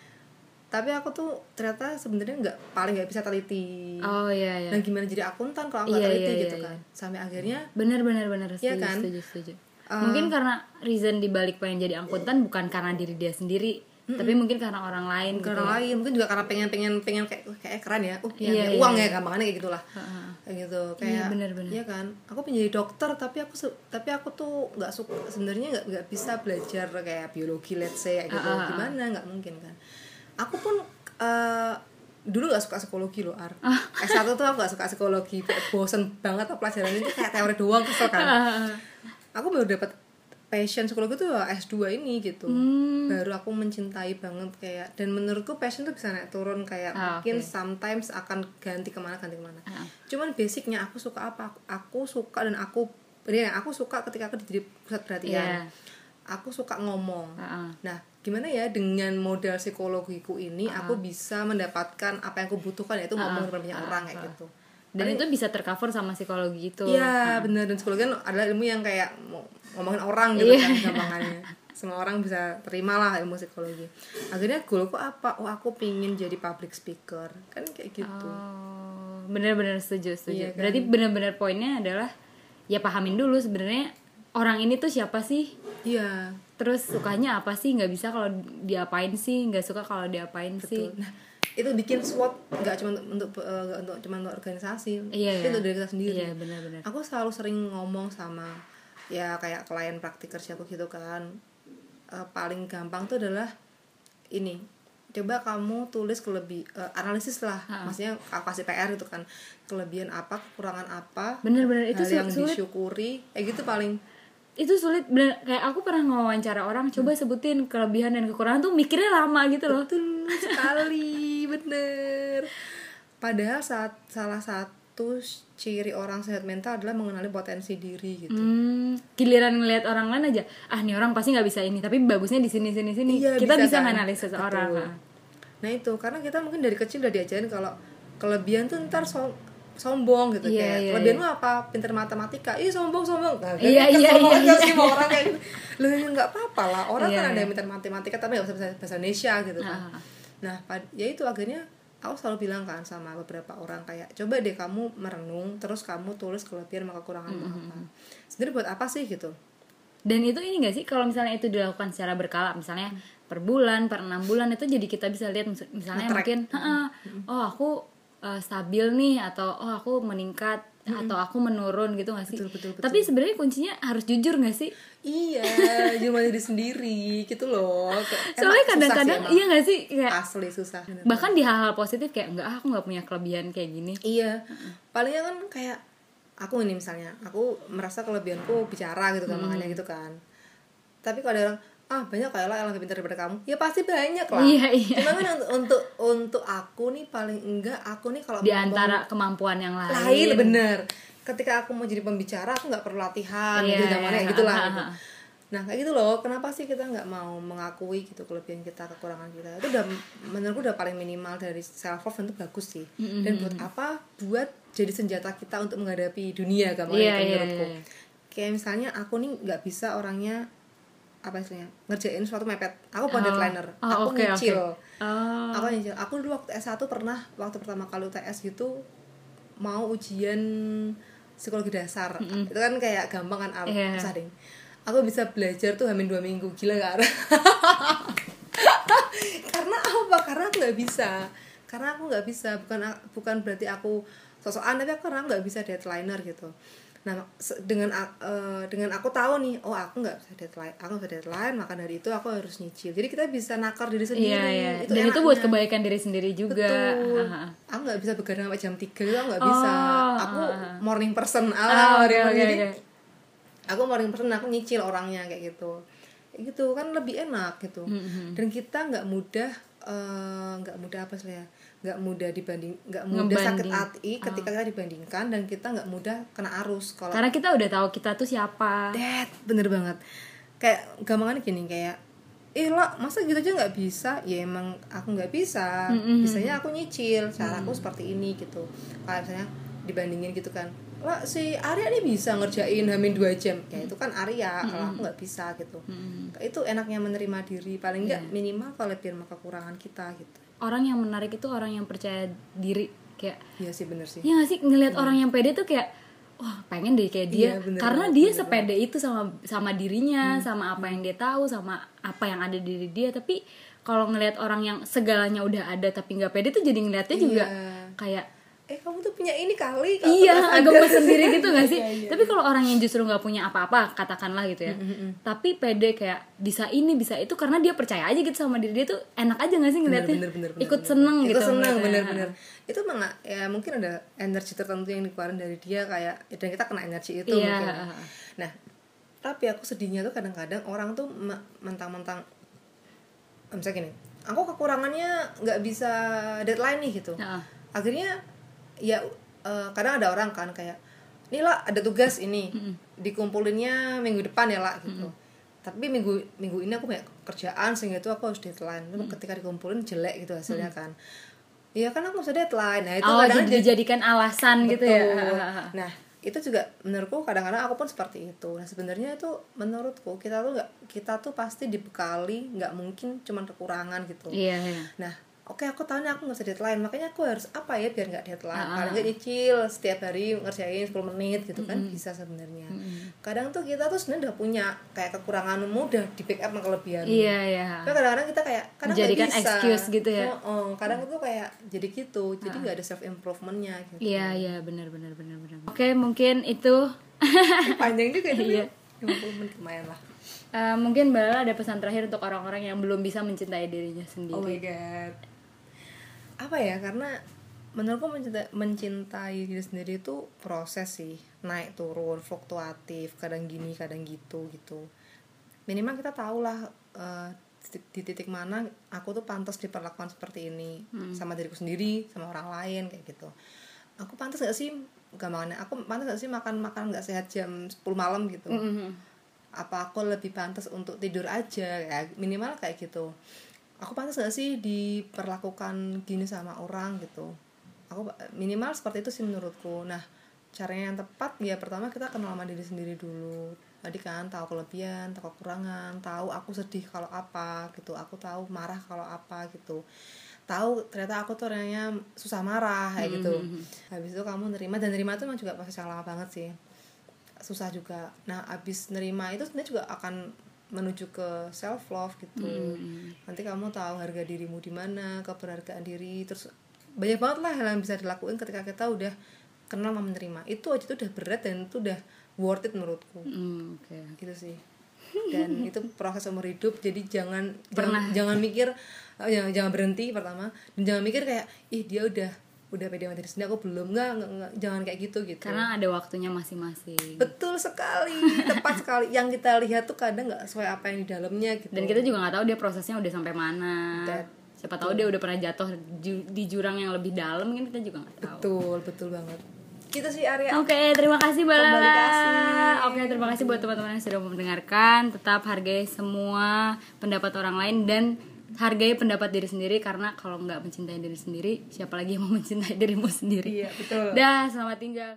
Tapi aku tuh ternyata sebenarnya nggak paling nggak bisa teliti. oh iya iya Nah gimana jadi akuntan kalau nggak Iya, teliti iya, gitu iya, kan? Sampai akhirnya benar benar benar Iya setuju kan? setuju setuju Uh, mungkin karena reason dibalik pengen jadi angkutan bukan karena diri dia sendiri tapi mungkin karena orang lain ke gitu orang ya. lain mungkin juga karena pengen pengen pengen kayak "Wah, kayak keren ya uh Iya, iya, iya, uang iya. ya gampangannya kayak gitulah Heeh. kayak gitu kayak bener, bener. iya kan aku pengen jadi dokter tapi aku tapi aku tuh nggak suka sebenarnya nggak nggak bisa belajar kayak biologi let's say kayak gitu ah, ah. gimana nggak mungkin kan aku pun eh, dulu gak suka psikologi loh Ar Ah. S1 tuh aku gak suka psikologi kayak bosen banget tuh pelajaran itu kayak teori doang kesel kan aku baru dapat passion psikologi tuh ya S2 ini gitu Hmm. baru aku mencintai banget kayak dan menurutku passion tuh bisa naik turun kayak Ah, mungkin oke. sometimes akan ganti ke mana ganti ke mana Ah. cuman basicnya aku suka apa aku, suka dan aku ini ya, aku suka ketika aku jadi pusat perhatian Iya. aku suka ngomong Ah, ah. nah gimana ya dengan modal psikologiku ini aku bisa mendapatkan apa yang aku butuhkan yaitu ngomong dengan banyak orang kayak gitu. Dan itu bisa tercover sama psikologi itu. Iya benar dan psikologi kan adalah ilmu yang kayak ngomongin orang gitu Iya. kan gampangannya. Semua orang bisa terima lah ilmu psikologi. Akhirnya goalku apa? Oh aku pingin jadi public speaker. Kan kayak gitu. Oh, bener-bener setuju setuju. Iya kan? Berarti bener-bener poinnya adalah ya pahamin dulu sebenarnya orang ini tuh siapa sih? iya Terus sukanya apa sih? Nggak bisa kalau diapain sih? Nggak suka kalau diapain sih? betul nah itu bikin SWOT nggak cuma untuk eh, nggak untuk cuma untuk organisasi Iya, itu iya. untuk diri kita sendiri Iya benar-benar. aku selalu sering ngomong sama ya kayak klien praktik kerja aku gitu kan Eh, paling gampang tuh adalah ini coba kamu tulis kelebih eh, analisis lah maksudnya aku kasih PR itu kan kelebihan apa kekurangan apa Bener-bener itu hal yang sulit. disyukuri kayak gitu paling Itu sulit bener kayak aku pernah ngewawancara orang coba sebutin kelebihan dan kekurangan tuh mikirnya lama gitu loh. betul sekali bener padahal saat salah satu ciri orang sehat mental adalah mengenali potensi diri gitu Hmm, giliran ngelihat orang lain aja, ah nih orang pasti nggak bisa ini, tapi bagusnya di sini sini sini. Iya, Kita bisa, kan? nganalisa seseorang. Betul. ah. Nah itu karena kita mungkin dari kecil udah diajarin kalau kelebihan tuh ntar som- sombong gitu Iya, kayak iya, kelebihan lu apa pinter matematika. Ih sombong sombong. Nah, kan Iya, kesel iya, banget iya, kan sih sama orang kayak gitu. Lu ya nggak apa-apa lah orang Iya, kan ada iya. yang pinter matematika tapi nggak bisa bahasa, bahasa Indonesia gitu kan. Ah. nah ya itu akhirnya aku selalu bilang kan sama beberapa orang kayak coba deh kamu merenung terus kamu tulis kelebihan sama kekurangan Mm-hmm. apa sebenarnya buat apa sih gitu? Dan itu ini gak sih kalau misalnya itu dilakukan secara berkala, misalnya per bulan, per enam bulan itu jadi kita bisa lihat mis- misalnya Nge-track. mungkin, "Ha-ha, oh aku uh, stabil nih atau oh aku meningkat atau aku menurun gitu gak sih? Betul, betul, betul. Tapi sebenarnya kuncinya harus jujur gak sih? iya cuma diri sendiri gitu loh Kayak- [laughs] Soalnya kadang-kadang iya gak sih kayak asli susah bener. bahkan di hal-hal positif kayak enggak aku nggak punya kelebihan kayak gini. Iya, palingnya kan kayak aku ini misalnya, aku merasa kelebihanku bicara gitu kan, makanya gitu kan. Tapi kalau ada orang, ah banyak kayak lah yang lebih pintar daripada kamu, ya pasti banyak lah. Iya, iya. Cuma kan untuk untuk, untuk aku nih paling enggak, aku nih kalau Di antara kemampuan yang lain. lain bener. Ketika aku mau jadi pembicara, aku nggak perlu latihan, Iya, gitu zamannya iya, gitu lah. ha, gitu. Nah kayak gitu loh, kenapa sih kita nggak mau mengakui gitu kelebihan kita, kekurangan kita? Itu udah menurutku udah paling minimal dari self love itu bagus sih. Dan buat apa? Buat jadi senjata kita untuk menghadapi dunia gampangnya Iya, gitu iya, menurutku. iya. Kayak misalnya aku nih nggak bisa orangnya apa istilahnya ngerjain suatu mepet. Aku bukan Oh. deadlineer, Oh, aku oke, nyicil. oke. Oh. Aku nyicil. Aku dulu waktu S1 pernah waktu pertama kali UTS gitu mau ujian psikologi dasar. Itu kan kayak gampang kan, Iya. susah deh aku bisa belajar tuh hamin dua minggu gila gak [laughs] karena apa karena aku nggak bisa karena aku nggak bisa bukan bukan berarti aku sosokan tapi aku karena nggak bisa deadlineer gitu nah dengan eh, dengan aku tahu nih oh aku nggak bisa deadline aku bisa deadline maka dari itu aku harus nyicil jadi kita bisa nakar diri sendiri Iya, iya. Dan itu buat kebaikan diri sendiri juga. Betul. Aku nggak bisa begadang sampai jam 3 itu aku nggak bisa. Oh, aku ah, ah. morning person. Oke, morning person. oke, Jadi oke. aku morning person aku nyicil orangnya kayak gitu. Gitu kan lebih enak gitu. Mm-hmm. Dan kita nggak mudah eh, nggak mudah apa sih ya? Nggak mudah dibanding nggak mudah sakit hati ketika kita dibandingkan dan kita nggak mudah kena arus kalau Karena kita udah tahu kita tuh siapa. That, bener banget. Kayak gampangannya gini kayak eh lo masa gitu aja nggak bisa? Ya emang aku nggak bisa. Bisanya aku nyicil cara aku seperti ini gitu. Kayak misalnya dibandingin gitu kan lo si Arya nih bisa ngerjain hamin dua jam. Ya itu kan Arya kalau aku nggak bisa gitu. Itu enaknya menerima diri paling nggak minimal kalau biar kekurangan kita gitu Orang yang menarik itu orang yang percaya diri kayak iya sih bener sih. Ya gak sih? Ngelihat orang yang pede tuh kayak wah pengen deh kayak dia. Iya, bener karena banget, dia bener sepede itu sama sama dirinya sama apa yang dia tahu sama apa yang ada di diri dia. Tapi kalau ngelihat orang yang segalanya udah ada tapi nggak pede tuh jadi ngelihatnya juga Iya. kayak eh kamu tuh punya ini kali kamu iya agak sadar. sendiri gitu gak sih [laughs] Iya, iya. tapi kalau orang yang justru nggak punya apa-apa katakanlah gitu ya tapi pede kayak bisa ini bisa itu karena dia percaya aja gitu sama diri dia tuh enak aja gak sih ngeliatnya bener, bener, bener, ikut bener. seneng Ikut gitu seneng bener-bener itu emang ya mungkin ada energi tertentu yang dikeluarin dari dia kayak dan kita kena energi itu Iya. mungkin nah tapi aku sedihnya tuh kadang-kadang orang tuh me- mentang-mentang misalnya gini aku kekurangannya nggak bisa deadline nih gitu Heeh. akhirnya ya eh, kadang ada orang kan kayak ini lah ada tugas ini dikumpulinnya minggu depan ya lah gitu. Tapi minggu minggu ini aku banyak kerjaan sehingga itu aku harus deadline. Tapi ketika dikumpulin jelek gitu hasilnya kan. Iya kan aku bisa deadline. Nah itu oh kadang jadi dijadikan alasan gitu ya. Nah, itu juga menurutku kadang-kadang aku pun seperti itu. Nah, sebenarnya itu menurutku kita tuh nggak kita tuh pasti dibekali nggak mungkin cuman kekurangan gitu. iya iya. Nah, oke aku tahu nih aku nggak bisa deadline, makanya aku harus apa ya biar nggak deadline. Ah, Paling nggak nyicil setiap hari ngerjain 10 menit gitu kan bisa sebenarnya. Kadang tuh kita tuh sebenarnya udah punya kayak kekuranganmu udah di backup sama kelebihan. iya iya Tapi kadang-kadang kita kayak kadang Menjadikan bisa. excuse gitu ya. Heeh, kadang itu kayak jadi gitu. Jadi nggak ada self improvementnya gitu. iya iya benar benar benar benar oke mungkin itu panjang juga itu [laughs] Iya. 50 menit lumayan lah Eh, mungkin Mbak Lala ada pesan terakhir untuk orang-orang yang belum bisa mencintai dirinya sendiri oh my god apa ya karena menurutku mencintai, mencintai diri sendiri itu proses sih. Naik turun fluktuatif kadang gini kadang gitu gitu. Minimal kita tahu lah eh, di- di titik mana aku tuh pantas diperlakukan seperti ini. Sama diriku sendiri sama orang lain kayak gitu. Aku pantas gak sih gampangannya aku pantas gak sih makan makan nggak sehat jam 10 malam gitu? Mhm. apa aku lebih pantas untuk tidur aja ya minimal kayak gitu aku pantas gak sih diperlakukan gini sama orang gitu? Aku minimal seperti itu sih menurutku. Nah caranya yang tepat ya pertama kita kenal sama diri sendiri dulu. Tadi kan tahu kelebihan tahu kekurangan tahu aku sedih kalau apa gitu aku tahu marah kalau apa gitu. Tahu ternyata aku tuh orangnya susah marah kayak gitu. habis itu kamu nerima dan nerima itu memang juga proses yang lama banget sih. Susah juga. Nah abis nerima itu sebenarnya juga akan menuju ke self love gitu nanti kamu tahu harga dirimu di mana keberhargaan diri terus banyak banget lah hal yang bisa dilakuin ketika kita udah kenal sama menerima. Itu aja tuh udah berat dan itu udah worth it menurutku. Hmm, oke. Gitu sih. Dan [laughs] itu proses umur hidup jadi jangan Pernah. jangan, jangan mikir oh, jangan, jangan berhenti pertama. Dan jangan mikir kayak ih dia udah udah pede sama diri sendiri aku belum. Nggak jangan kayak gitu gitu. Karena ada waktunya masing-masing. Betul sekali tepat sekali. Yang kita lihat tuh kadang nggak sesuai apa yang di dalamnya gitu. Dan kita juga nggak tahu dia prosesnya udah sampai mana. That- siapa tahu dia udah pernah jatuh ju- di jurang yang lebih dalam kan kita juga nggak tahu. Betul betul banget. Gitu sih Arya. Oke, terima kasih Mbak Kembali Lala. kasih. Oke, terima kasih buat teman-teman yang sudah mendengarkan. Tetap hargai semua pendapat orang lain dan hargai pendapat diri sendiri karena kalau nggak mencintai diri sendiri, siapa lagi yang mau mencintai [laughs] dirimu sendiri? iya betul Dah, selamat tinggal.